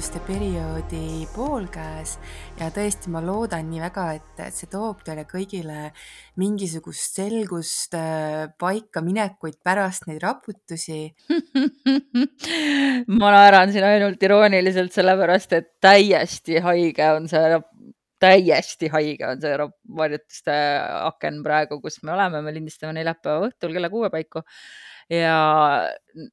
varjutuste perioodi poolkäes. Ja tõesti, ma loodan nii väga, et see toob teile kõigile mingisugust selgust, äh, paikaminekuid pärast neid raputusi. ma naeran siin ainult irooniliselt, sellepärast et täiesti haige on see, täiesti haige on see varjutuste aken praegu, kus me oleme, me lindistame neljapäeva õhtul kella kuue paiku. Ja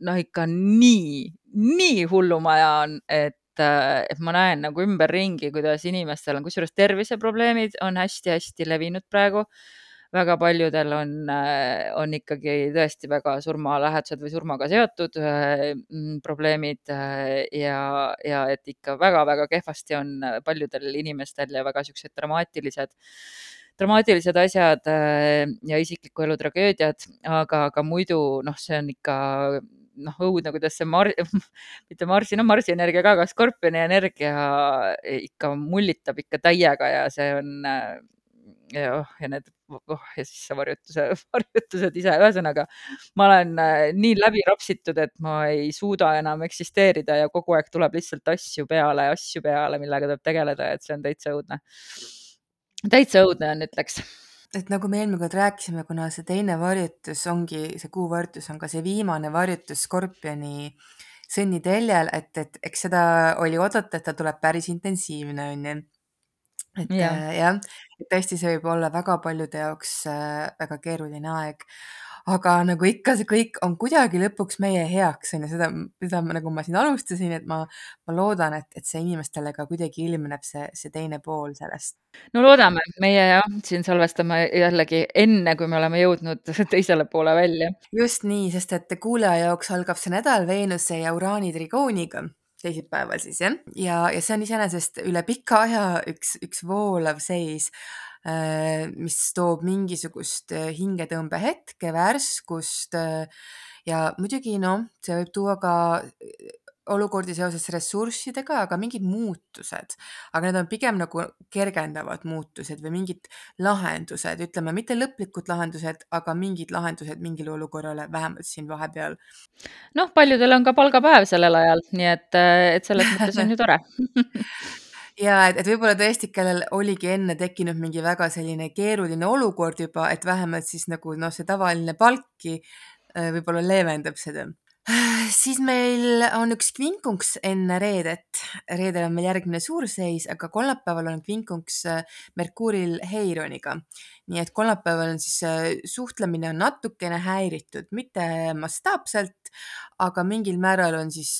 noh, ikka nii, nii hullumaja on, et, et ma näen nagu ümberringi, kuidas inimestel on, kusjuures terviseprobleemid on hästi-hästi levinud praegu. väga paljudel on, on ikkagi tõesti väga surmalähedased või surmaga seotud mm, probleemid ja, ja et ikka väga-väga kehvasti on paljudel inimestel ja väga siuksed dramaatilised dramaatilised asjad ja isikliku elu tragöödiad, aga, aga muidu noh, see on ikka noh, õudne, kuidas see Mar-, mitte Marsi, no Marsi energia ka, aga Skorpioni energia ikka mullitab ikka täiega ja see on ja oh, ja need oh, ja siis see varjutuse, varjutused ise, ühesõnaga ma olen nii läbi rapsitud, et ma ei suuda enam eksisteerida ja kogu aeg tuleb lihtsalt asju peale, asju peale, millega tuleb tegeleda, et see on täitsa õudne. täitsa õudne on, ütleks et nagu me eelmine kord rääkisime, kuna see teine varjutus ongi, see kuuvarjutus on ka see viimane varjutus Skorpioni sõnniteljel, et, et eks seda oli oodata, et ta tuleb päris intensiivne, onju. et ja. äh, jah, et tõesti, see võib olla väga paljude jaoks äh, väga keeruline aeg aga nagu ikka, see kõik on kuidagi lõpuks meie heaks, on ju, seda, seda nagu ma siin alustasin, et ma, ma loodan, et, et see inimestele ka kuidagi ilmneb see, see teine pool sellest. no loodame, meie jah, siin salvestame jällegi enne, kui me oleme jõudnud teisele poole välja. just nii, sest et kuulaja jaoks algab see nädal Veenuse ja Uraani trigooniga teisipäeval siis jah, ja, ja see on iseenesest üle pika aja üks, üks voolav seis mis toob mingisugust äh, hingetõmbehetke, värskust äh, ja muidugi noh, see võib tuua ka olukordi seoses ressurssidega, aga mingid muutused, aga need on pigem nagu kergendavad muutused või mingid lahendused, ütleme mitte lõplikud lahendused, aga mingid lahendused mingile olukorrale, vähemalt siin vahepeal. noh, paljudel on ka palgapäev sellel ajal, nii et, et selles mõttes on ju tore ja et, et võib-olla tõesti, kellel oligi enne tekkinud mingi väga selline keeruline olukord juba, et vähemalt siis nagu noh, see tavaline palkki äh, võib-olla leevendab seda. siis meil on üks kvinkunks enne reedet. reedel on meil järgmine suurseis, aga kolmapäeval on kvinkunks äh, Merkuuril Heironiga. nii et kolmapäeval on siis äh, suhtlemine on natukene häiritud, mitte mastaapselt, aga mingil määral on siis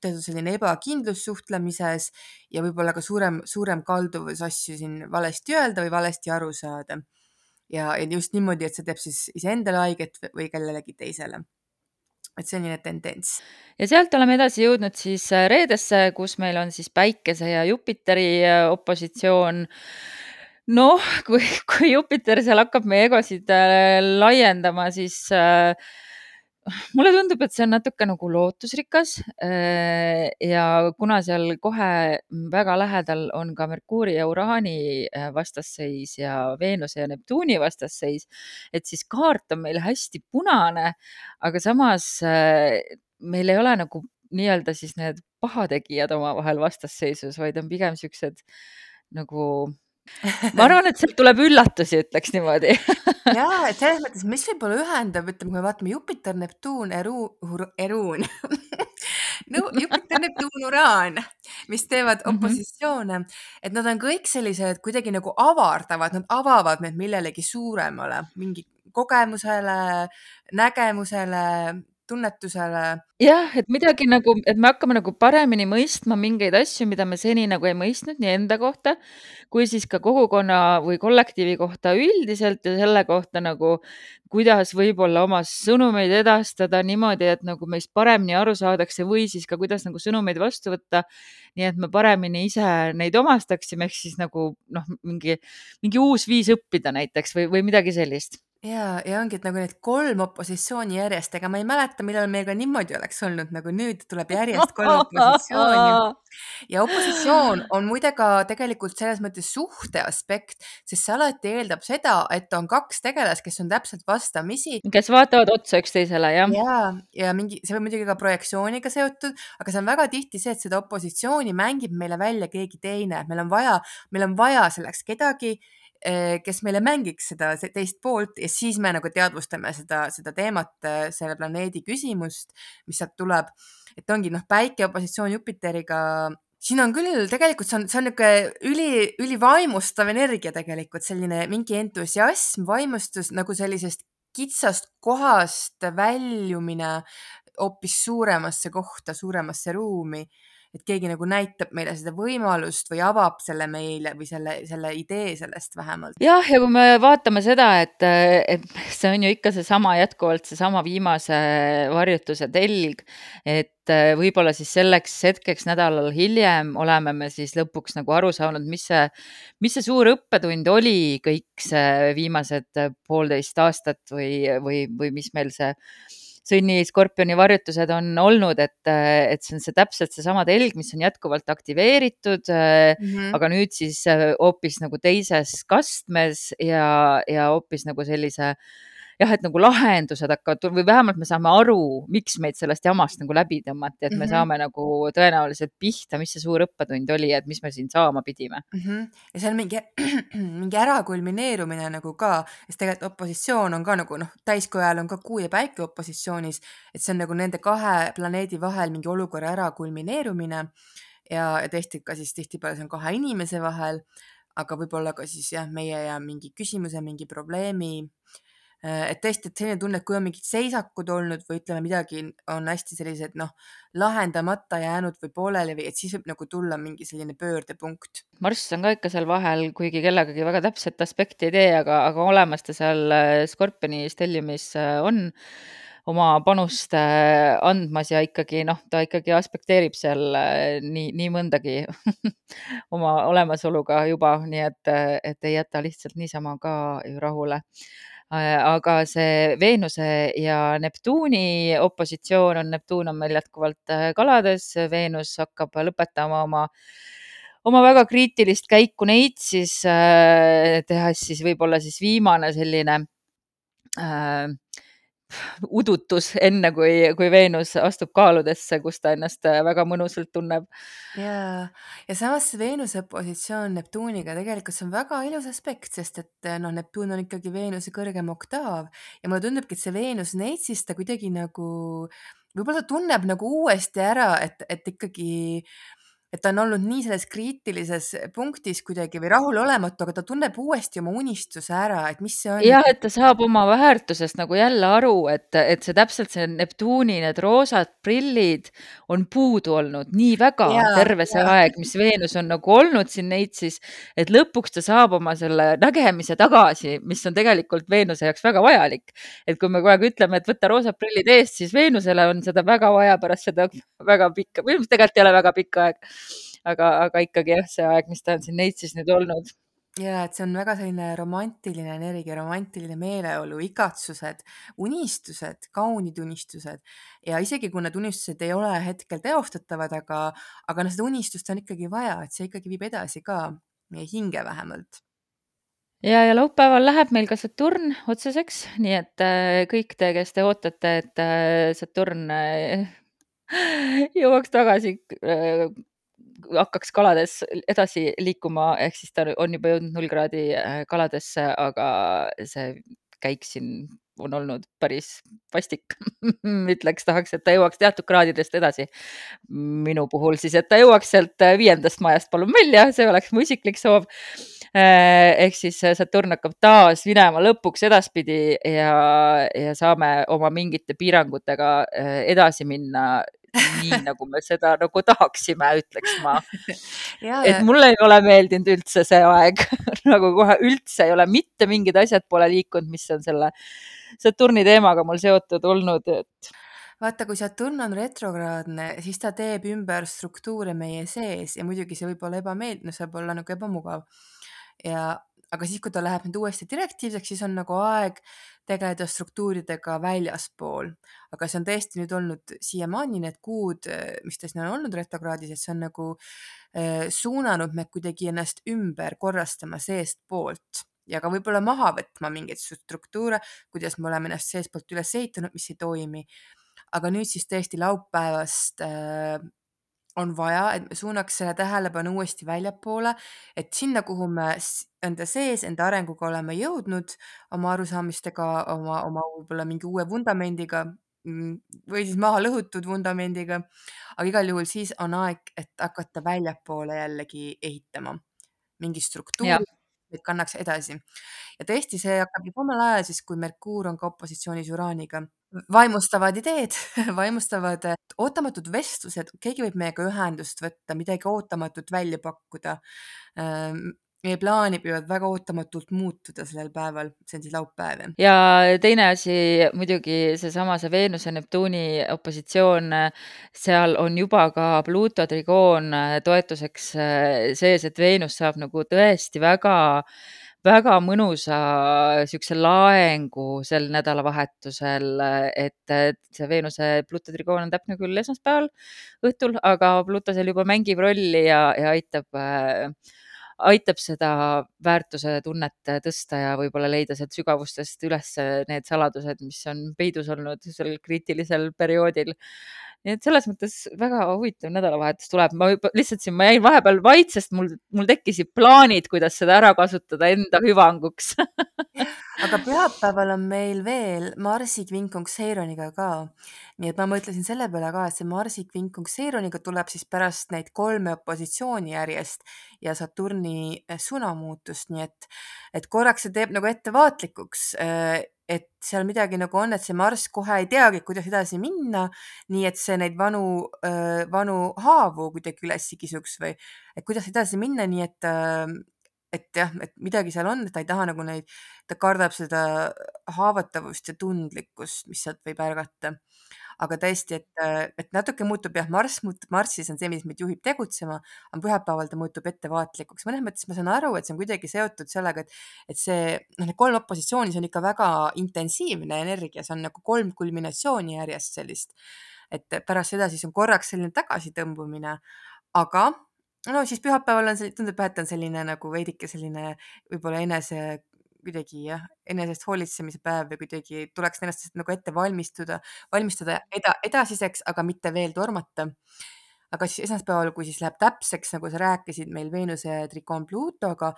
teatud selline ebakindlus suhtlemises ja võib-olla ka suurem, suurem kalduvus asju siin valesti öelda või valesti aru saada. ja, ja just niimoodi, et see teeb siis iseendale haiget või kellelegi teisele et selline tendents. ja sealt oleme edasi jõudnud siis äh, reedesse, kus meil on siis Päikese ja Jupiteri äh, opositsioon. noh, kui, kui Jupiter seal hakkab meie egosid äh, laiendama, siis äh, mulle tundub, et see on natuke nagu lootusrikas äh, ja kuna seal kohe väga lähedal on ka Merkuuri ja Uraani äh, vastasseis ja Veenuse ja Neptuuni vastasseis, et siis kaart on meil hästi punane, aga samas äh, meil ei ole nagu nii-öelda siis need pahategijad omavahel vastasseisus, vaid on pigem siuksed nagu ma arvan, et sealt tuleb üllatusi, ütleks niimoodi ja, et selles mõttes, mis võib-olla ühendab, ütleme, kui me vaatame Jupiter, Neptuun, Eru-, Eruun no Jupiter, Neptuun, Uraan, mis teevad mhm. opositsioone mm, -hmm. et nad on kõik sellised kuidagi nagu avardavad, nad avavad meid millelegi suuremale, mingi kogemusele, nägemusele, tunnetusele. jah, et midagi nagu, et me hakkame nagu paremini mõistma mingeid asju, mida me seni nagu ei mõistnud nii enda kohta kui siis ka kogukonna või kollektiivi kohta üldiselt ja selle kohta nagu, kuidas võib-olla oma sõnumeid edastada niimoodi, et nagu meist paremini aru saadakse või siis ka kuidas nagu sõnumeid vastu võtta. nii et me paremini ise neid omastaksime, ehk siis nagu noh, mingi, mingi uus viis õppida näiteks või, või midagi sellist Jaa, ja ongi, et nagu need 3 opositsiooni järjest, ega ma ei mäleta, millal meil ka niimoodi oleks olnud, nagu nüüd tuleb järjest 3 opositsiooni. Ja opositsioon on muide ka tegelikult selles mõttes suhte aspekt, sest see alati eeldab seda, et on 2 tegelast, kes on täpselt vastamisi. Kes vaatavad otsa üksteisele, jah. Jaa, ja mingi see on muidugi ka projektsiooniga seotud, aga see on väga tihti see, et seda opositsiooni mängib meile välja keegi teine. Meil on vaja, meil on vaja selleks kedagi, kes meile mängiks seda teist poolt ja siis me nagu teadvustame seda, seda teemat, selle planeedi küsimust, mis sealt tuleb. et ongi noh, päike opositsioon Jupiteriga siin on küll, tegelikult see on, see on niisugune üli, ülivaimustav energia tegelikult, selline mingi entusiasm, vaimustus nagu sellisest kitsast kohast väljumine hoopis suuremasse kohta, suuremasse ruumi et keegi nagu näitab meile seda võimalust või avab selle meile või selle, selle idee sellest vähemalt. jah, ja kui me vaatame seda, et, et see on ju ikka seesama jätkuvalt seesama viimase varjutuse telg, et võib-olla siis selleks hetkeks nädalal hiljem oleme me siis lõpuks nagu aru saanud, mis see, mis see suur õppetund oli kõik see viimased poolteist aastat või, või, või mis meil see Sünni skorpioni varjutused on olnud, et, et see on see täpselt seesama telg, mis on jätkuvalt aktiveeritud mm, -hmm. aga nüüd siis hoopis nagu teises kastmes ja, ja hoopis nagu sellise jah, et nagu lahendused hakkavad või vähemalt me saame aru, miks meid sellest jamast nagu läbi tõmmati, et me mm -hmm. saame nagu tõenäoliselt pihta, mis see suur õppetund oli, et mis me siin saama pidime mm. -hmm. ja see on mingi, mingi ärakulmineerumine nagu ka, sest tegelikult opositsioon on ka nagu noh, täiskoja ajal on ka kuu ja päike opositsioonis, et see on nagu nende kahe planeedi vahel mingi olukorra ärakulmineerumine ja, ja tõesti ka siis tihtipeale see on kahe inimese vahel, aga võib-olla ka siis jah, meie ja mingi küsimuse, mingi probleemi et tõesti, et selline tunne, et kui on mingid seisakud olnud või ütleme, midagi on hästi sellised noh, lahendamata jäänud või pooleli või et siis võib nagu tulla mingi selline pöördepunkt. Marss on ka ikka seal vahel, kuigi kellegagi väga täpset aspekti ei tee, aga, aga olemas ta seal äh, Skorpioni stelliumis äh, on oma panust andmas ja ikkagi noh, ta ikkagi aspekteerib seal nii, nii mõndagi oma olemasoluga juba, nii et, et ei jäta lihtsalt niisama ka rahule Äh, aga see Veenuse ja Neptuuni opositsioon on, Neptuun on meil jätkuvalt äh, kalades, Veenus hakkab lõpetama oma, oma väga kriitilist käiku Neitsis, äh, tehes siis võib-olla siis viimane selline äh, udutus, enne kui, kui Veenus astub kaaludesse, kus ta ennast äh, väga mõnusalt tunneb. ja, ja samas Veenuse positsioon Neptuuniga tegelikult see on väga ilus aspekt, sest et äh, noh, Neptuun on ikkagi Veenuse kõrgem oktaav ja mulle tundubki, et see Veenus Neitsis ta kuidagi nagu, võib-olla ta tunneb nagu uuesti ära, et, et ikkagi et ta on olnud nii selles kriitilises punktis kuidagi või rahulolematu, aga ta tunneb uuesti oma unistuse ära, et mis see on. jah, et ta saab oma väärtusest nagu jälle aru, et, et see täpselt see Neptuuni need roosad prillid on puudu olnud nii väga ja, terve see ja. aeg, mis Veenus on nagu olnud siin Neitsis, et lõpuks ta saab oma selle nägemise tagasi, mis on tegelikult Veenuse jaoks väga vajalik. et kui me kogu aeg ütleme, et võta roosad prillid eest, siis Veenusele on seda väga vaja pärast seda väga pikka, või tegelikult ei ole väga pikka aega aga, aga ikkagi jah, see aeg, mis ta on siin Neitsis nüüd olnud. Ja et see on väga selline romantiline energia, romantiline meeleolu, igatsused, unistused, kaunid unistused. Ja isegi kui need unistused ei ole hetkel teostatavad, aga, aga noh, seda unistust on ikkagi vaja, et see ikkagi viib edasi ka meie hinge vähemalt. Ja, ja laupäeval läheb meil ka Saturn otseseks, nii et äh, kõik te, kes te ootate, et äh, Saturn äh, jõuaks tagasi hakkaks kalades edasi liikuma, ehk siis ta on juba jõudnud null kraadi äh, kaladesse, aga see käik siin on olnud päris vastik ütleks, tahaks, et ta jõuaks teatud kraadidest edasi. minu puhul siis, et ta jõuaks sealt äh, viiendast majast palun välja, see oleks mu isiklik soov. Äh, ehk siis Saturn hakkab taas minema lõpuks edaspidi ja, ja saame oma mingite piirangutega edasi minna nii nagu me seda nagu tahaksime, ütleks ma. et mulle ei ole meeldinud üldse see aeg nagu kohe üldse ei ole mitte mingid asjad pole liikunud, mis on selle Saturni teemaga mul seotud olnud, et vaata, kui Saturn on retrograadne, siis ta teeb ümber struktuure meie sees ja muidugi see võib olla ebameeldiv, no see võib olla nagu ebamugav. ja aga siis, kui ta läheb nüüd uuesti direktiivseks, siis on nagu aeg tegeleda struktuuridega väljaspool. aga see on tõesti nüüd olnud siiamaani need kuud, mis ta siin on olnud retrokraadis, et see on nagu äh, suunanud meid kuidagi ennast ümber korrastama seestpoolt ja ka võib-olla maha võtma mingeid struktuure, kuidas me oleme ennast seestpoolt üles ehitanud, mis ei toimi. aga nüüd siis tõesti laupäevast äh, on vaja, et me suunaks selle tähelepanu uuesti väljapoole, et sinna, kuhu me enda sees, enda arenguga oleme jõudnud, oma arusaamistega, oma, oma võib-olla mingi uue vundamendiga mm, või siis maha lõhutud vundamendiga. aga igal juhul siis on aeg, et hakata väljapoole jällegi ehitama mingi struktuuri, et kannaks edasi. ja tõesti, see hakkab juba omal ajal siis, kui Merkuur on ka opositsioonis Uraaniga vaimustavad ideed, vaimustavad ootamatud vestlused, keegi võib meiega ühendust võtta, midagi ootamatut välja pakkuda. Ehm, meie plaanid võivad väga ootamatult muutuda sellel päeval, see on siis laupäev. ja teine asi muidugi seesama, see Veenuse, Neptuuni opositsioon, seal on juba ka Pluuto trigoon toetuseks sees, et Veenus saab nagu tõesti väga väga mõnusa siukse laengu sel nädalavahetusel, et see Veenuse Pluto trigoon on täpne küll esmaspäeval õhtul, aga Pluto seal juba mängib rolli ja, ja aitab äh, aitab seda väärtuse tunnet tõsta ja võib-olla leida sealt sügavustest üles need saladused, mis on peidus olnud sel kriitilisel perioodil. Nii et selles mõttes väga huvitav nädalavahetus tuleb, ma juba lihtsalt siin, ma jäin vahepeal vait, sest mul, mul tekkisid plaanid, kuidas seda ära kasutada enda hüvanguks. Aga pühapäeval on meil veel Marsi kvinkunks Heironiga ka. nii et ma mõtlesin selle peale ka, et see Marsi kvinkunks Heironiga tuleb siis pärast neid kolme opositsiooni järjest ja Saturni eh, suunamuutust, nii et, et korraks see teeb nagu ettevaatlikuks eh, et seal midagi nagu on, et see Marss kohe ei teagi, kuidas edasi minna, nii et see neid vanu, vanu haavu kuidagi üles kisuks või et kuidas edasi minna, nii et et jah, et midagi seal on, ta ei taha nagu neid, ta kardab seda haavatavust ja tundlikkust, mis sealt võib ärgata. Aga tõesti, et, et natuke muutub jah, Marss Marssis on see, mis meid juhib tegutsema, aga pühapäeval ta muutub ettevaatlikuks. mõnes mõttes ma saan aru, et see on kuidagi seotud sellega, et, et see, noh, need kolm opositsiooni, see on ikka väga intensiivne energia, see on nagu kolm kulminatsiooni järjest sellist. et pärast seda siis on korraks selline tagasitõmbumine, aga no siis pühapäeval on see, tundub jah, et on selline nagu veidike selline võib-olla enese kuidagi jah, enesest hoolitsemise päev või kuidagi tuleks ennast nagu ette valmistuda, valmistada eda, edasiseks, aga mitte veel tormata. aga siis esmaspäeval, kui siis läheb täpseks, nagu sa rääkisid meil Veenuse trikoon Pluutoga,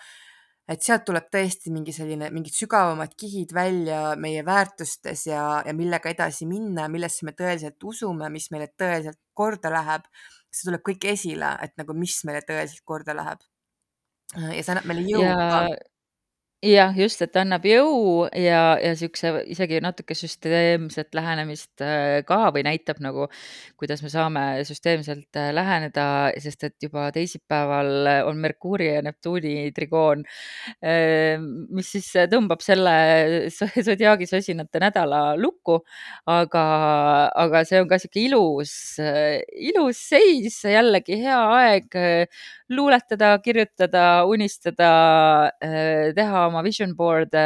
et sealt tuleb tõesti mingi selline, mingid sügavamad kihid välja meie väärtustes ja, ja millega edasi minna, millesse me tõeliselt usume, mis meile tõeliselt korda läheb see tuleb kõik esile, et nagu mis meile tõeliselt korda läheb. ja see annab meile jõudu ka jah, just, et annab jõu ja, ja siukse isegi natuke süsteemset lähenemist äh, ka või näitab nagu, kuidas me saame süsteemselt äh, läheneda, sest et juba teisipäeval on Merkuuri ja Neptuuni trigoon, äh, mis siis tõmbab selle sodiaagi sosinate nädala lukku. aga, aga see on ka sihuke ilus, ilus seis, jällegi hea aeg luuletada, kirjutada, unistada, teha oma vision board'e,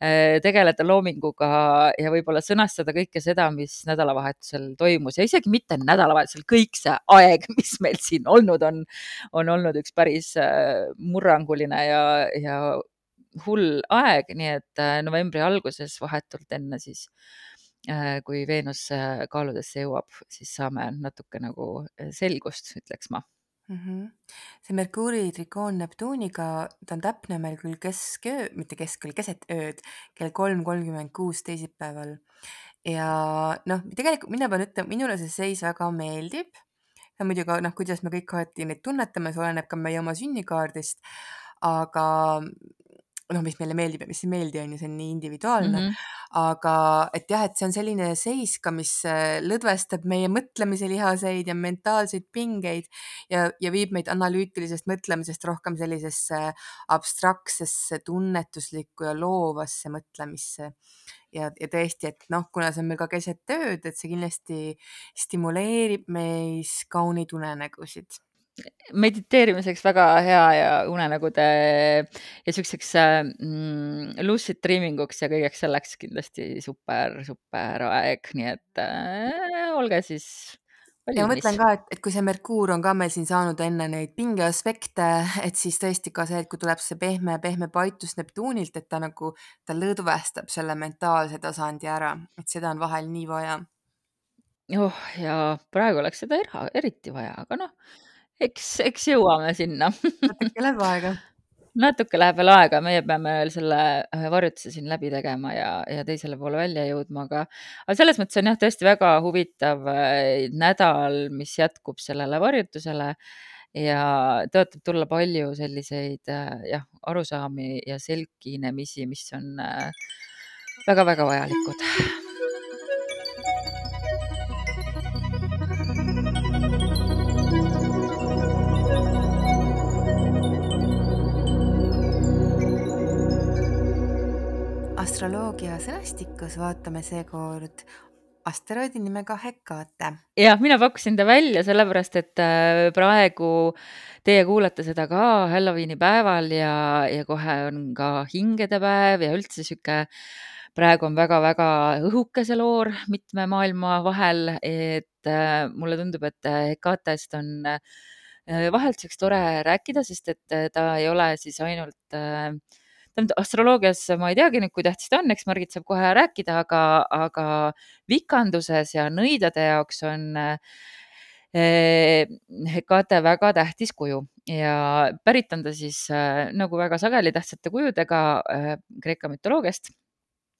äh, tegeleda loominguga ja võib-olla sõnastada kõike seda, mis nädalavahetusel toimus. Ja isegi mitte nädalavahetusel, kõik see aeg, mis meil siin olnud on, on olnud üks päris äh, murranguline ja, ja hull aeg, nii et äh, novembri alguses vahetult enne siis kui Veenus kaaludesse jõuab, siis saame natuke nagu selgust, ütleks ma mm. -hmm. see Merkuuri trikoon Neptuuniga, ta on täpne meil küll kesköö, mitte keskööl, keset ööd, kell kolm kolmkümmend kuus teisipäeval. ja noh, tegelikult mina pean ütlema, minule see seis väga meeldib. ja muidugi noh, kuidas me kõik alati neid tunnetame, see oleneb ka meie oma sünnikaardist. aga noh, mis meile meeldib ja mis ei meeldi, on ju, see on nii individuaalne mm. -hmm. aga et jah, et see on selline seis ka, mis äh, lõdvestab meie mõtlemise lihaseid ja mentaalseid pingeid ja, ja viib meid analüütilisest mõtlemisest rohkem sellisesse abstraktsesse, tunnetuslikku ja loovasse mõtlemisse. ja, ja tõesti, et noh, kuna see on meil ka keset ööd, et see kindlasti stimuleerib meis kauneid unenägusid mediteerimiseks väga hea ja unenägude ja siukseks mm, lucid dreaming uks ja kõigeks selleks kindlasti super, super aeg, nii et äh, olge siis ja ma mõtlen ka, et, et kui see Merkuur on ka meil siin saanud enne neid pingeaspekte, et siis tõesti ka see, et kui tuleb see pehme, pehme paitus Neptuunilt, et ta nagu, ta lõdvestab selle mentaalse tasandi ära, et seda on vahel nii vaja. oh ja praegu oleks seda era, eriti vaja, aga noh, eks, eks jõuame sinna. Natuke läheb aega. Natuke läheb veel aega, meie peame veel selle äh, varjutuse siin läbi tegema ja, ja teisele poole välja jõudma, aga, aga selles mõttes on jah, tõesti väga huvitav äh, nädal, mis jätkub sellele varjutusele ja tõotab tulla palju selliseid äh, jah, arusaami ja selginemisi, mis on väga-väga vajalikud astroloogia sõnastikus vaatame seekord asteroidi nimega Hekate. jah, mina pakkusin ta välja sellepärast, et äh, praegu teie kuulate seda ka Halloweeni päeval ja, ja kohe on ka hingedepäev ja üldse sihuke praegu on väga-väga õhuke see loor mitme maailma vahel, et äh, mulle tundub, et Hekatest on vahelduseks tore rääkida, sest et ta ei ole siis ainult äh, tähendab astroloogias ma ei teagi nüüd, kui tähtis ta on, eks Margit saab kohe rääkida, aga, aga vikanduses ja nõidade jaoks on eh, Hekate väga tähtis kuju. Ja pärit on ta siis eh, nagu väga sageli tähtsate kujudega eh, Kreeka mütoloogiast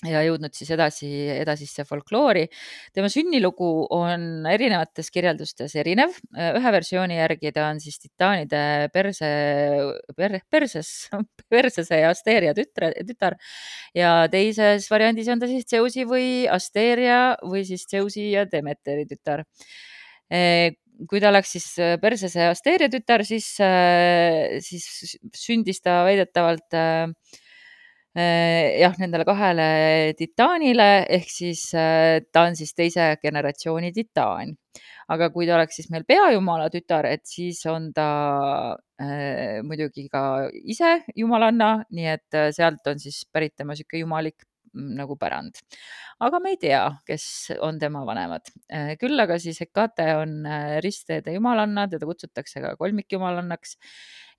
ja jõudnud siis edasi, edasisse folkloori. tema sünnilugu on erinevates kirjeldustes erinev. ühe versiooni järgi ta on siis titaanide perse per,, perses, persese ja Asteria tütre, tütar ja teises variandis on ta siis Zeusi või Asteria või siis Zeusi ja Demeteri tütar kui ta oleks siis Persese Asteria tütar, siis, siis sündis ta väidetavalt Äh, jah, nendele kahele titaanile ehk siis äh, ta on siis teise generatsiooni titaan. aga kui ta oleks siis meil peajumala tütar, et siis on ta äh, muidugi ka ise jumalanna, nii et äh, sealt on siis pärit tema sihuke jumalik nagu pärand. aga me ei tea, kes on tema vanemad. küll aga siis Hekate on ristteede jumalanna, teda kutsutakse ka kolmikjumalannaks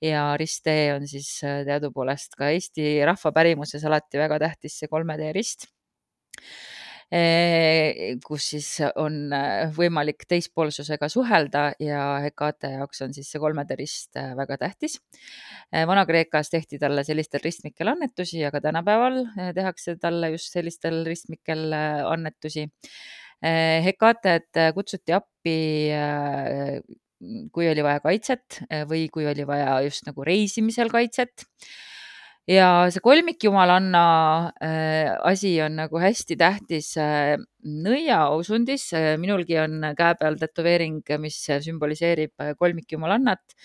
ja risttee on siis äh, teadupoolest ka Eesti rahva pärimuses alati väga tähtis see kolme tee rist kus siis on äh, võimalik teispoolsusega suhelda ja Hekate jaoks on siis see kolmede rist äh, väga tähtis. Vana-Kreekas tehti talle sellistel ristmikel annetusi, aga tänapäeval tehakse talle just sellistel ristmikel annetusi. Hekatet kutsuti appi kui oli vaja kaitset äh, või kui oli vaja just nagu reisimisel kaitset. Ja see kolmikjumalanna äh, asi on nagu hästi tähtis äh, nõiausundis. minulgi on käe peal tätoveering, mis sümboliseerib kolmikjumalannat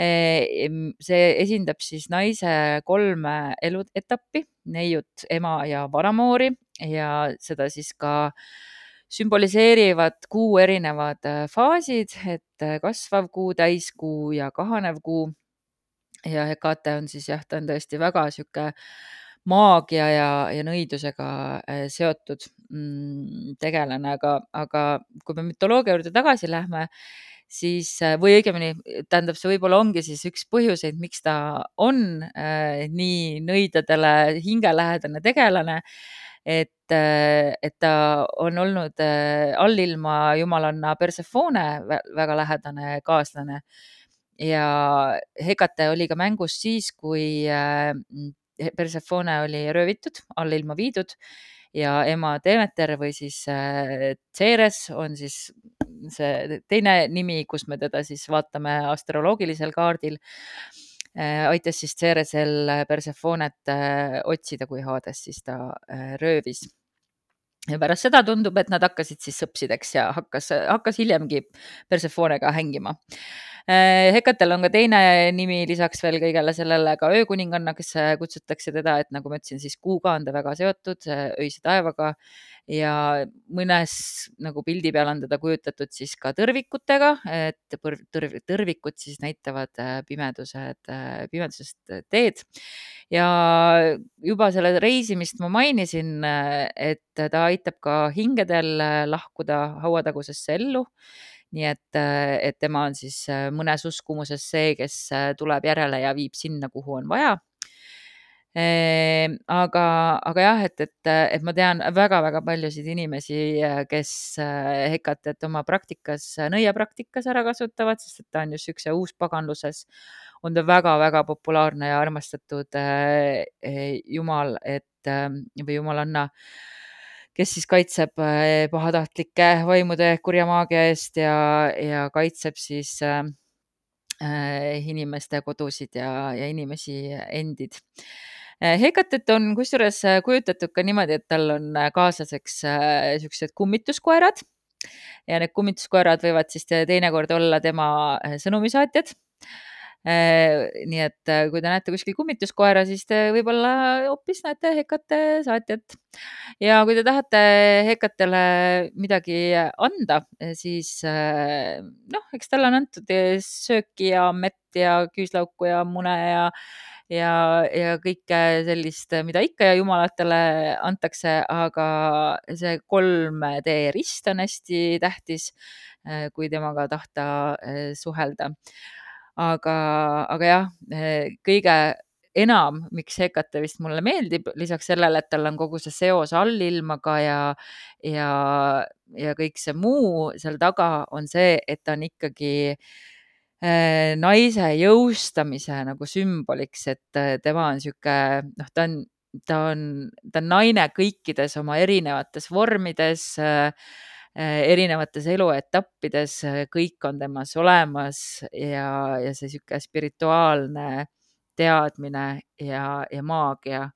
see esindab siis naise kolme eluetappi, neiut, ema ja vanamoori ja seda siis ka äh, sümboliseerivad kuu erinevad äh, faasid, et äh, kasvav kuu, täiskuu ja kahanev kuu. Ja Hekate on siis jah, ta on tõesti väga sihuke maagia ja, ja nõidusega äh, seotud mm, tegelane, aga, aga kui me mütoloogia juurde tagasi lähme, siis või õigemini tähendab, see võib-olla ongi siis üks põhjuseid, miks ta on äh, nii nõidadele hingelähedane tegelane et, äh, et ta on olnud äh, allilma jumalanna Persephone väga lähedane kaaslane ja Hekate oli ka mängus siis, kui äh, Persephone oli röövitud, allilma viidud ja ema Demeter või siis Ceres on siis see teine nimi, kus me teda siis vaatame astroloogilisel kaardil Äh, aitas siis Ceresel äh, Persephonet äh, otsida, kui Hades siis ta röövis. ja pärast seda tundub, et nad hakkasid siis sõpsideks ja hakkas, hakkas hiljemgi Persephonega hängima Hekatel on ka teine nimi lisaks veel kõigele sellele ka öökuninganna, kes kutsutakse teda, et nagu ma ütlesin, siis kuuga on ta väga seotud, öise taevaga ja mõnes nagu pildi peal on teda kujutatud siis ka tõrvikutega, et tõrv, tõrvikud siis näitavad pimedused, pimedusest teed. ja juba selle reisimist ma mainisin, et ta aitab ka hingedel lahkuda hauatagusesse ellu nii et, et tema on siis mõnes uskumuses see, kes tuleb järele ja viib sinna, kuhu on vaja. Aga, aga jah, et, et, et ma tean väga-väga paljusid inimesi, kes Hekatet oma praktikas, nõiapraktikas ära kasutavad, sest et ta on just niisuguse uuspaganluses, on ta väga-väga populaarne ja armastatud jumal, et või jumalanna, kes siis kaitseb pahatahtlike vaimude kurja maagia eest ja, ja kaitseb siis inimeste kodusid ja, ja inimesi endid Hekatet on kusjuures kujutatud ka niimoodi, et tal on kaaslaseks niisugused kummituskoerad ja need kummituskoerad võivad siis teinekord olla tema sõnumisaatjad. Nii et kui te näete kuskil kummituskoera, siis te võib-olla hoopis näete Hekate saatjat. ja kui te tahate Hekatele midagi anda, siis noh, eks talle on antud sööki ja mett ja küüslauku ja mune ja ja, ja kõike sellist, mida ikka jumalatele antakse, aga see 3D rist on hästi tähtis, kui temaga tahta suhelda. Aga, aga jah, kõige enam, miks Hekate vist mulle meeldib, lisaks sellele, et tal on kogu see seos allilmaga ja, ja, ja kõik see muu seal taga on see, et ta on ikkagi äh, naise jõustamise nagu sümboliks, et äh, tema on sihuke, noh, ta on, ta on, ta on naine kõikides oma erinevates vormides, äh, erinevates eluetappides, kõik on temas olemas ja, ja see sihuke spirituaalne teadmine ja, ja maagia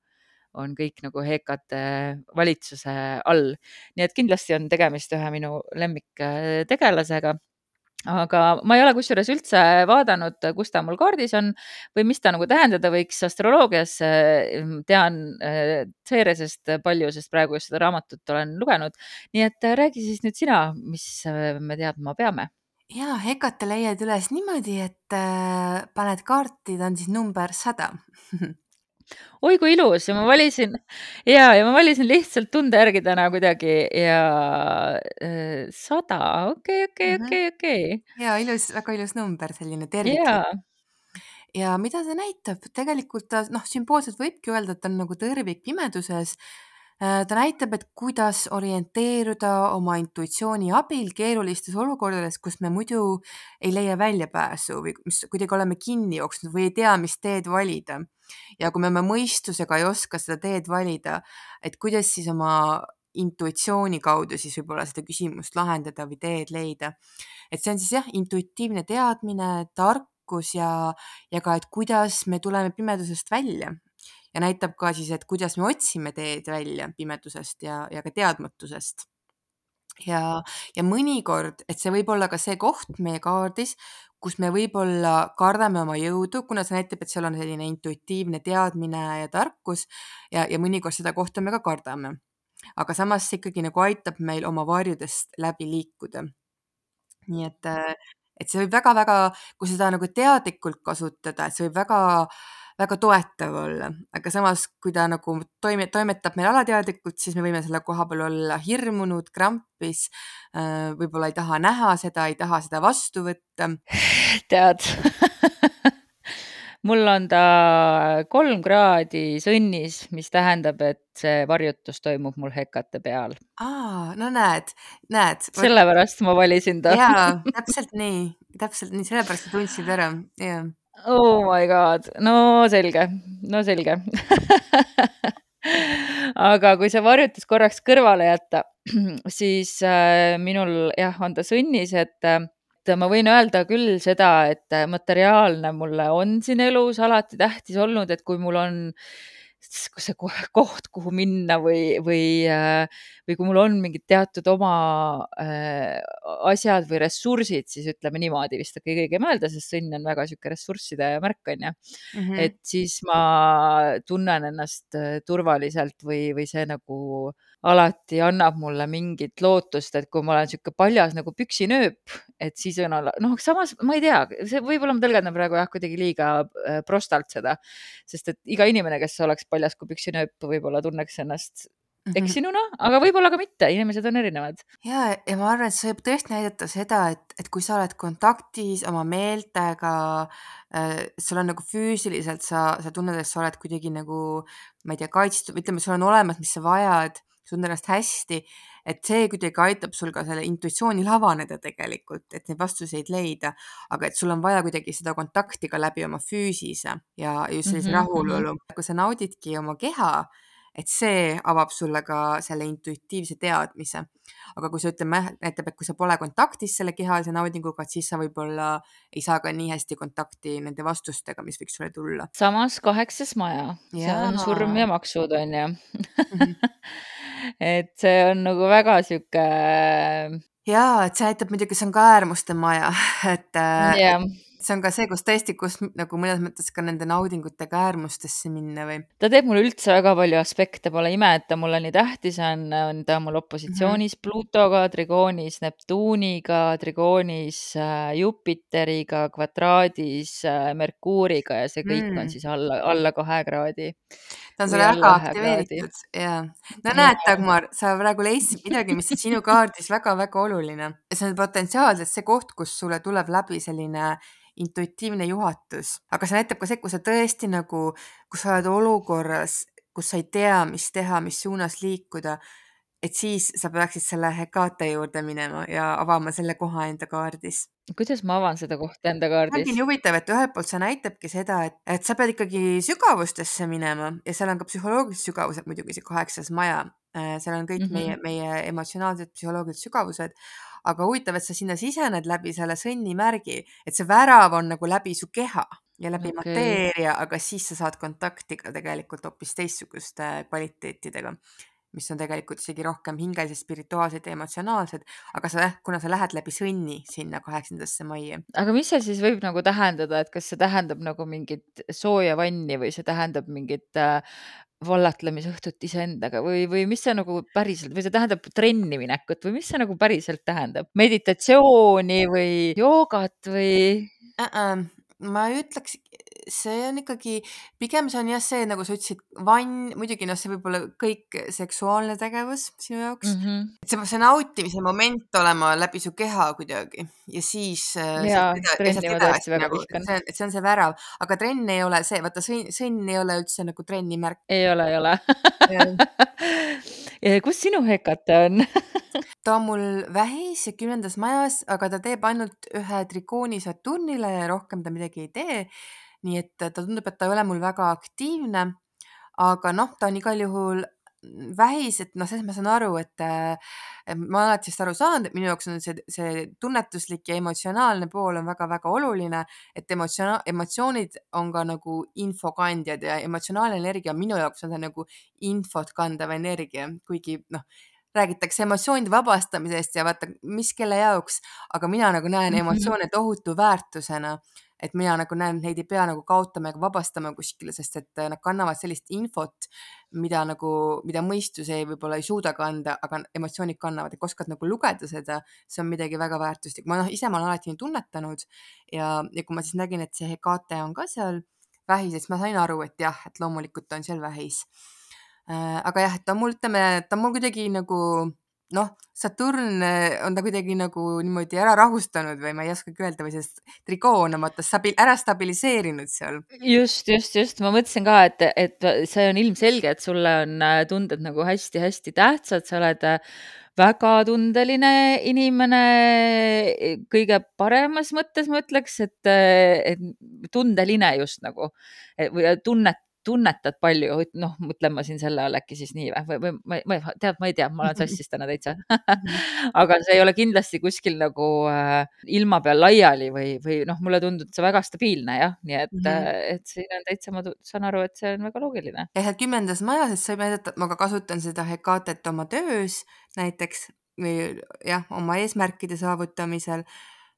on kõik nagu Hekate valitsuse all. nii et kindlasti on tegemist ühe minu lemmiktegelasega aga ma ei ole kusjuures üldse vaadanud, kus ta mul kaardis on või mis ta nagu tähendada võiks astroloogias. Ehm, tean Ceresest palju, sest praegu just seda raamatut olen lugenud. nii et räägi siis nüüd sina, mis me teadma peame ja Hekate leiad üles niimoodi, et paned kaarti, ta on siis number sada oi kui ilus ja ma valisin ja, ja ma valisin lihtsalt tunde järgi täna kuidagi ja äh, sada, okei, okei, Mhm. okei, okei. ja ilus, väga ilus number, selline terviklik. jaa, ja mida see näitab? tegelikult ta noh, sümboolselt võibki öelda, et ta on nagu tõrvik pimeduses. Äh, ta näitab, et kuidas orienteeruda oma intuitsiooni abil keerulistes olukordades, kus me muidu ei leia väljapääsu või mis kuidagi oleme kinni jooksnud või ei tea, mis teed valida. ja kui me oma mõistusega ei oska seda teed valida, et kuidas siis oma intuitsiooni kaudu siis võib-olla seda küsimust lahendada või teed leida. et see on siis jah, intuitiivne teadmine, tarkus ja, ja ka, et kuidas me tuleme pimedusest välja ja näitab ka siis, et kuidas me otsime teed välja pimedusest ja, ja ka teadmatusest. ja, ja mõnikord, et see võib olla ka see koht meie kaardis, kus me võib-olla kardame oma jõudu, kuna see näitab, et seal on selline intuitiivne teadmine ja tarkus ja, ja mõnikord seda kohta me ka kardame. aga samas see ikkagi nagu aitab meil oma varjudest läbi liikuda. nii et, et see võib väga-väga, kui seda nagu teadlikult kasutada, et see võib väga väga toetav olla, aga samas, kui ta nagu toime, toimetab meil alateadlikult, siis me võime selle koha peal olla hirmunud, krampis, äh, võib-olla ei taha näha seda, ei taha seda vastu võtta. tead mul on ta kolm kraadi sõnnis, mis tähendab, et see varjutus toimub mul hekate peal. aa, no näed, näed. sellepärast ma valisin ta. jaa, täpselt nii, täpselt nii, sellepärast sa tundsid ära, jah Oh my god, no selge, no selge aga kui see varjutus korraks kõrvale jätta, siis äh, minul jah, on ta sõnnis, et, et ma võin öelda küll seda, et materiaalne mulle on siin elus alati tähtis olnud, et kui mul on see koht, kuhu minna või, või, või kui mul on mingid teatud oma äh, asjad või ressursid, siis ütleme niimoodi vist okay, kõige mõelda, sest sõnn on väga niisugune ressursside märk, on ju mm. -hmm. et siis ma tunnen ennast turvaliselt või, või see nagu alati annab mulle mingit lootust, et kui ma olen niisugune paljas nagu püksinööp, et siis on olla, noh, samas ma ei tea, see võib-olla ma tõlgendan praegu jah, kuidagi liiga äh, prostalt seda, sest et iga inimene, kes oleks paljas kui püksinööp, võib-olla tunneks ennast -hmm. eksinuna, aga võib-olla ka mitte, inimesed on erinevad. ja, ja ma arvan, et see võib tõesti näidata seda, et, et kui sa oled kontaktis oma meeltega äh,, sul on nagu füüsiliselt, sa, sa tunned, et sa oled kuidagi nagu, ma ei tea, kaitstud, ütleme, sul on olemas, mis sa vajad sa tunned ennast hästi, et see kuidagi aitab sul ka selle intuitsioonil avaneda tegelikult, et neid vastuseid leida, aga et sul on vaja kuidagi seda kontakti ka läbi oma füüsise ja just sellise mm -hmm. rahulolu, kui sa naudidki oma keha, et see avab sulle ka selle intuitiivse teadmise. aga kui sa ütleme, näitab, et kui sa pole kontaktis selle kehalise naudinguga, et siis sa võib-olla ei saa ka nii hästi kontakti nende vastustega, mis võiks sulle tulla. samas kaheksas maja, see on surm ja maksud, on ju. -hmm et see on nagu väga sihuke. jaa, et see näitab muidugi, see on ka äärmuste maja, et yeah. See on ka see, kus tõesti, kus nagu mõnes mõttes ka nende naudingutega äärmustesse minna või? ta teeb mulle üldse väga palju aspekte, pole ime, et ta mulle nii tähtis on, on ta mul opositsioonis mm -hmm. Plutoga, trigoonis Neptuuniga, trigoonis äh, Jupiteriga, kvadraadis äh, Merkuuriga ja see kõik mm. on siis alla, alla kahe kraadi ta on sulle väga aktiveeritud ja no näed, Dagmar, sa praegu leidsid midagi, mis on sinu kaardis väga-väga oluline. see on potentsiaalselt see koht, kus sulle tuleb läbi selline intuitiivne juhatus, aga see näitab ka see, kui sa tõesti nagu, kui sa oled olukorras, kus sa ei tea, mis teha, mis suunas liikuda, et siis sa peaksid selle Hekate juurde minema ja avama selle koha enda kaardis kuidas ma avan seda kohta enda kaardis? ongi nii huvitav, et ühelt poolt see näitabki seda, et, et sa pead ikkagi sügavustesse minema ja seal on ka psühholoogilised sügavused muidugi, see kaheksas maja. Äh, seal on kõik mm -hmm. meie, meie emotsionaalsed, psühholoogilised sügavused. Aga huvitav, et sa sinna sisened läbi selle sõnnimärgi, et see värav on nagu läbi su keha ja läbi okay. mateeria, aga siis sa saad kontakti ka tegelikult hoopis teistsuguste kvaliteetidega mis on tegelikult isegi rohkem hingelised, spirituaalsed ja emotsionaalsed, aga sa, kuna sa lähed läbi sõnni sinna kaheksandasse majja. aga mis see siis võib nagu tähendada, et kas see tähendab nagu mingit sooja vanni või see tähendab mingit äh, vallatlemisõhtut iseendaga või, või mis see nagu päriselt või see tähendab trenni minekut või mis see nagu päriselt tähendab? meditatsiooni või joogat või uh? -uh ma ütleks, see on ikkagi, pigem see on jah, see nagu sa ütlesid, vann, muidugi noh, see võib olla kõik seksuaalne tegevus sinu jaoks mm. -hmm. et see peab see nautimise moment olema läbi su keha kuidagi ja siis. Äh, jaa, trenni ma tõesti väga nagu, vihkan. see on, see on see värav, aga trenn ei ole see, vaata sõnn, sõnn ei ole üldse nagu trenni märk. ei ole, ei ole kus sinu Hekate on ta on mul vähis ja kümnendas majas, aga ta teeb ainult ühe trikooni Saturnile ja rohkem ta midagi ei tee. Nii et ta tundub, et ta ei ole mul väga aktiivne. aga noh, ta on igal juhul vähis, et noh, selles ma saan aru, et ma olen alati sellest aru saanud, et minu jaoks on see, see tunnetuslik ja emotsionaalne pool on väga-väga oluline, et emotsioon, emotsioonid on ka nagu infokandjad ja emotsionaalne energia minu jaoks on see nagu infot kandav energia, kuigi noh räägitakse emotsioonide vabastamisest ja vaata, mis kelle jaoks, aga mina nagu näen -hmm. emotsioone tohutu väärtusena. Et mina nagu näen, et neid ei pea nagu kaotama ega vabastama kuskile, sest et nad kannavad sellist infot, mida nagu, mida mõistus ei, võib-olla ei suuda kanda, aga emotsioonid kannavad, et oskad nagu lugeda seda, see on midagi väga väärtuslikku. ma noh, ise ma olen alati nii tunnetanud ja, ja kui ma siis nägin, et see Hekate on ka seal vähis, siis ma sain aru, et jah, et loomulikult on seal vähis Äh, aga jah, ta on mul, ütleme, ta on mul kuidagi nagu noh, Saturn äh, on ta kuidagi nagu niimoodi ära rahustanud või ma ei oskagi öelda või sest trikoo on vaata stabi-, ära stabiliseerinud seal. just, just, just, ma mõtlesin ka, et, et see on ilmselge, et sulle on äh, tunded nagu hästi-hästi tähtsad, sa oled väga tundeline inimene kõige paremas mõttes, ma ütleks, et, et tundeline just nagu või tunnet tunnetad palju, noh, mõtlen ma siin selle all äkki siis nii või, või ma, ma, tead, ma ei tea, ma olen sassis täna täitsa aga see ei ole kindlasti kuskil nagu äh, ilma peal laiali või, või noh, mulle tundub see väga stabiilne jah, nii et mm, -hmm. et siin on täitsa, ma saan aru, et see on väga loogiline. jah, et kümnendas majas, et sa ei mäleta, et ma ka kasutan seda Hekatet oma töös näiteks või jah, oma eesmärkide saavutamisel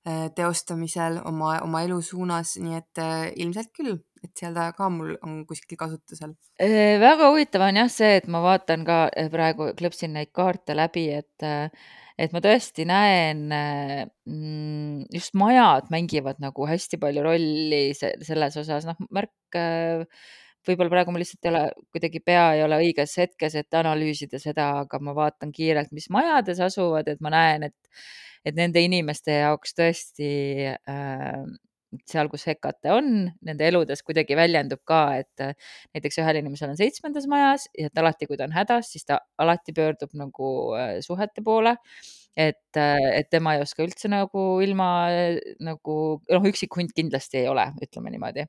Äh, teostamisel oma, oma elu suunas, nii et äh, ilmselt küll, et seal ta ka mul on kuskil kasutusel. Äh, väga huvitav on jah see, et ma vaatan ka praegu, klõpsin neid kaarte läbi, et et ma tõesti näen mm, just majad mängivad nagu hästi palju rolli selles osas, noh, märk võib-olla praegu mul lihtsalt ei ole, kuidagi pea ei ole õiges hetkes, et analüüsida seda, aga ma vaatan kiirelt, mis majades asuvad, et ma näen, et et nende inimeste jaoks tõesti äh, seal, kus Hekate on, nende eludes kuidagi väljendub ka, et äh, näiteks ühel inimesel on seitsmendas majas ja et alati, kui ta on hädas, siis ta alati pöördub nagu äh, suhete poole. et, äh, et tema ei oska üldse nagu ilma nagu noh, üksik hunt kindlasti ei ole, ütleme niimoodi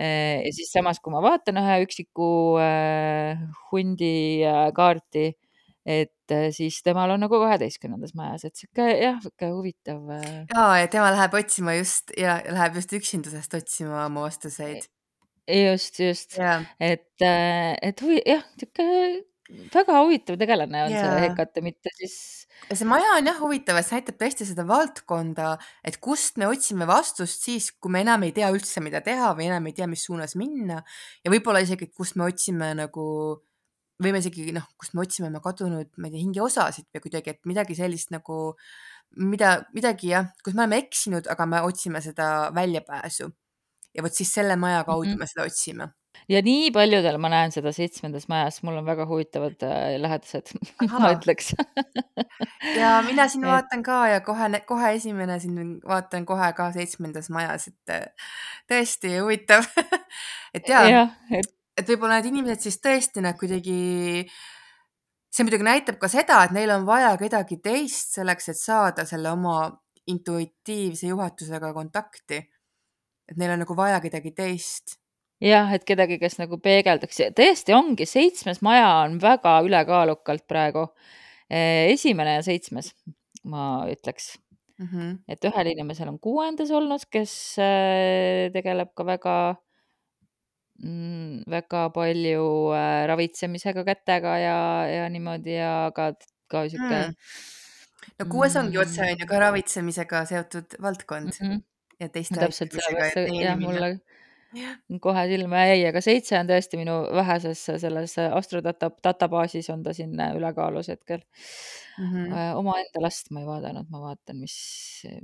ja siis samas, kui ma vaatan ühe üksiku hundi kaarti, et äh, siis temal on nagu kaheteistkümnendas majas, et sihuke jah, sihuke huvitav. Äh ja, ja tema läheb otsima just ja läheb just üksindusest otsima oma vastuseid. just, just, et, äh, et huvi, jah, sihuke väga huvitav tegelane on ja. see Hekate, mitte siis. see maja on jah huvitav, et see näitab tõesti seda valdkonda, et kust me otsime vastust siis, kui me enam ei tea üldse, mida teha või enam ei tea, mis suunas minna ja võib-olla isegi, kust me otsime nagu võime isegi noh, kust me otsime oma kadunud, ma ei tea, hingeosasid või kuidagi, et midagi sellist nagu, mida, midagi jah, kus me oleme eksinud, aga me otsime seda väljapääsu. ja vot siis selle maja kaudu mm -hmm. me seda otsime. Ja nii paljudel ma näen seda seitsmendas majas, mul on väga huvitavad äh, lähedased ma ütleks. Ja mina siin et... vaatan ka ja kohe, kohe esimene siin vaatan kohe ka seitsmendas majas, et äh, tõesti huvitav. Et ja, ja, et et võib-olla need inimesed siis tõesti nad kuidagi, see muidugi näitab ka seda, et neil on vaja kedagi teist selleks, et saada selle oma intuitiivse juhatusega kontakti. et neil on nagu vaja kedagi teist. jah, et kedagi, kes nagu peegeldaks, tõesti ongi, seitsmes maja on väga ülekaalukalt praegu. esimene ja seitsmes, ma ütleks mm. -hmm. et ühel inimesel on kuuendas olnud, kes äh, tegeleb ka väga mm, väga palju äh, ravitsemisega kätega ja, ja niimoodi ja ka, ka sihuke mm.. no kuues ongi otse on ju ka ravitsemisega seotud valdkond mm -hmm. ja teiste mulle ja. kohe silma jäi, aga seitse on tõesti minu väheses selles astrodata databaasis on ta siin ülekaalus hetkel mm. -hmm. omaenda last ma ei vaadanud, ma vaatan, mis,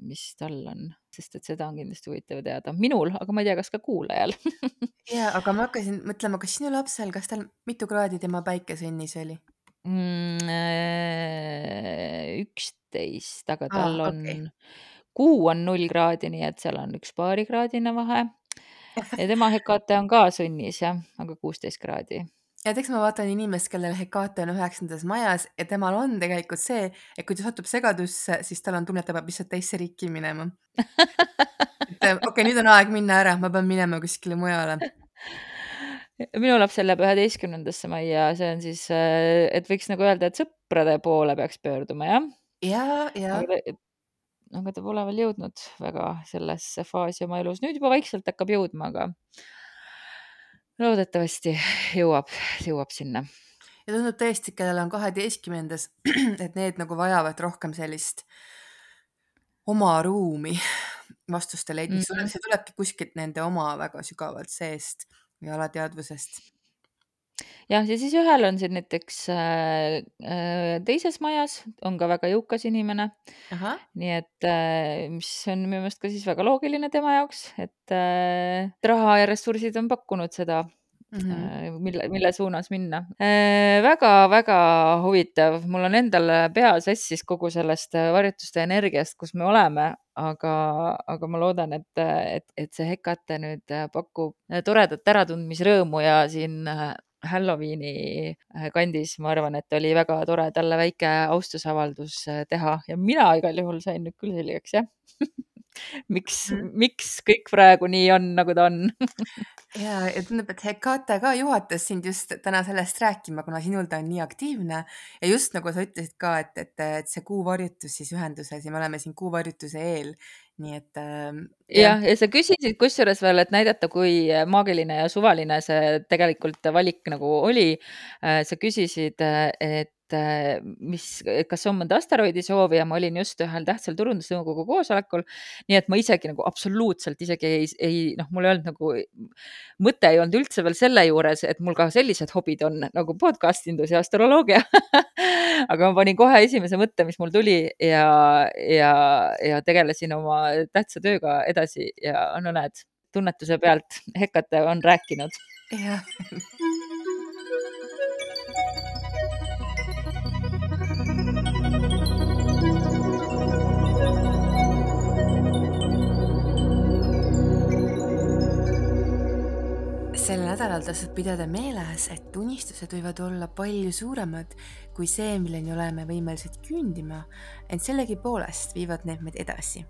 mis tal on, sest et seda on kindlasti huvitav teada minul, aga ma ei tea, kas ka kuulajal ja, aga ma hakkasin mõtlema, kas sinu lapsel, kas tal mitu kraadi tema päikesõnnis oli mm,? üksteist, aga tal ah, on okay., kuu on null kraadi, nii et seal on üks paarikraadine vahe ja tema Hekate on ka sunnis jah, aga kuusteist kraadi. Ja teaks ma vaatan inimest, kellel Hekate on üheksandas majas ja temal on tegelikult see, et kui ta satub segadusse, siis tal on tunne, et ta peab lihtsalt teisse riiki minema. et okei okay,, nüüd on aeg minna ära, ma pean minema kuskile mujale minu lapsel läheb üheteistkümnendasse majja, see on siis, et võiks nagu öelda, et sõprade poole peaks pöörduma, jah? ja, ja. ja aga ta pole veel jõudnud väga sellesse faasi oma elus, nüüd juba vaikselt hakkab jõudma, aga loodetavasti jõuab, jõuab sinna. ja tundub tõesti, kellel on kaheteistkümnendas, et need nagu vajavad rohkem sellist oma ruumi vastuste leidmiseks mm, -hmm. see tulebki kuskilt nende oma väga sügavalt seest või alateadvusest jah, ja siis ühel on siin näiteks äh, äh, teises majas on ka väga jõukas inimene. nii et äh, mis on minu meelest ka siis väga loogiline tema jaoks, et äh, raha ja ressursid on pakkunud seda mm, -hmm. mille, mille suunas minna äh,. väga-väga huvitav, mul on endal pea sassis kogu sellest varjutuste energiast, kus me oleme, aga, aga ma loodan, et, et, et see Hekate nüüd pakub toredat äratundmisrõõmu ja siin Halloweeni äh, kandis, ma arvan, et oli väga tore talle väike austusavaldus äh, teha ja mina igal juhul sain nüüd küll selgeks, jah miks Mhm. miks kõik praegu nii on, nagu ta on? ja, ja tundub, et Hekate ka juhatas sind just täna sellest rääkima, kuna sinul ta on nii aktiivne ja just nagu sa ütlesid ka, et, et, et see kuuvarjutus siis ühenduses ja me oleme siin kuuvarjutuse eel. Nii et äh, jah, ja sa küsisid kusjuures veel, et näidata, kui maagiline ja suvaline see tegelikult valik nagu oli. sa küsisid, et mis, kas on mõnda asteroidi soovi ja ma olin just ühel tähtsal turundusnõukogu koosolekul. nii et ma isegi nagu absoluutselt isegi ei, ei noh, mul ei olnud nagu, mõte ei olnud üldse veel selle juures, et mul ka sellised hobid on nagu podcast indus ja astroloogia aga ma panin kohe esimese mõtte, mis mul tuli ja, ja, ja tegelesin oma tähtsa tööga edasi ja no näed, tunnetuse pealt Hekate on rääkinud. jah sel nädalal tasub pidada meeles, et unistused võivad olla palju suuremad kui see, milleni oleme võimelised küündima, ent sellegipoolest viivad need meid edasi.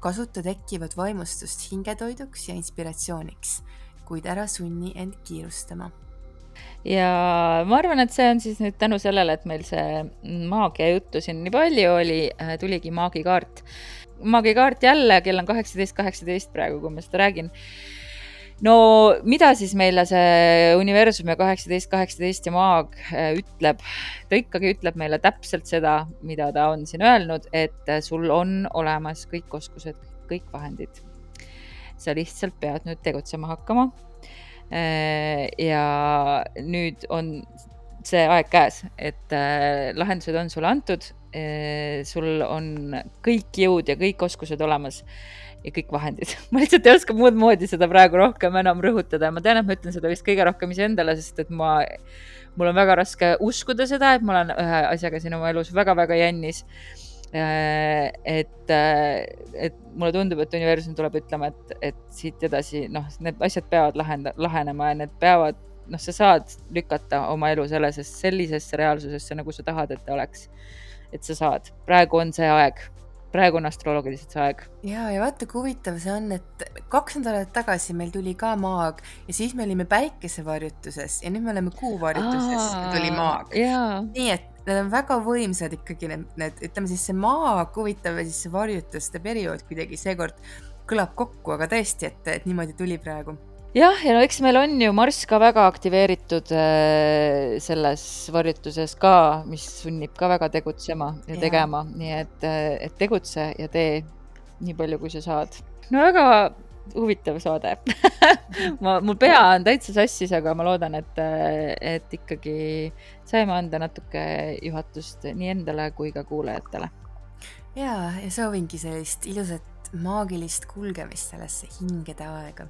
kasuta tekkivat vaimustust hingetoiduks ja inspiratsiooniks, kuid ära sunni end kiirustama ja ma arvan, et see on siis nüüd tänu sellele, et meil see maagia juttu siin nii palju oli, tuligi maagikaart. maagikaart jälle, kell on kaheksateist, kaheksateist praegu, kui ma seda räägin no mida siis meile see universum ja kaheksateist, kaheksateist ja maag äh, ütleb? ta ikkagi ütleb meile täpselt seda, mida ta on siin öelnud, et äh, sul on olemas kõik oskused, kõik vahendid. sa lihtsalt pead nüüd tegutsema hakkama. Äh, ja nüüd on see aeg käes, et lahendused on sulle antud. sul on kõik jõud ja kõik oskused olemas ja kõik vahendid. ma lihtsalt ei oska muud moodi seda praegu rohkem enam rõhutada. ma tean, et ma ütlen seda vist kõige rohkem iseendale, sest et ma, mul on väga raske uskuda seda, et ma olen ühe asjaga siin oma elus väga-väga jännis. Äh, et, äh, et mulle tundub, et universum tuleb ütlema, et, et siit edasi, noh, need asjad peavad lahenda, lahenema ja need peavad, noh, sa saad lükata oma elu sellesse, sellisesse reaalsusesse, nagu sa tahad, et ta oleks. et sa saad, praegu on see aeg praegu on astroloogiliselt see aeg. ja, ja vaata, kui huvitav see on, et kaks nädalat tagasi meil tuli ka maag ja siis me olime päikesevarjutuses ja nüüd me oleme kuuvarjutuses ja tuli maag. nii et need on väga võimsad ikkagi need, need, ütleme siis see maag, huvitav ja siis see varjutuste periood kuidagi seekord kõlab kokku, aga tõesti, et, et niimoodi tuli praegu jah, ja no eks meil on ju Marss ka väga aktiveeritud äh, selles varjutuses ka, mis sunnib ka väga tegutsema ja, ja. tegema, nii et, äh, et tegutse ja tee nii palju, kui sa saad. no väga huvitav saade ma, mul pea on täitsa sassis, aga ma loodan, et, äh, et ikkagi saime anda natuke juhatust nii endale kui ka kuulajatele. ja, ja soovingi sellist ilusat maagilist kulgemist sellesse hingede aega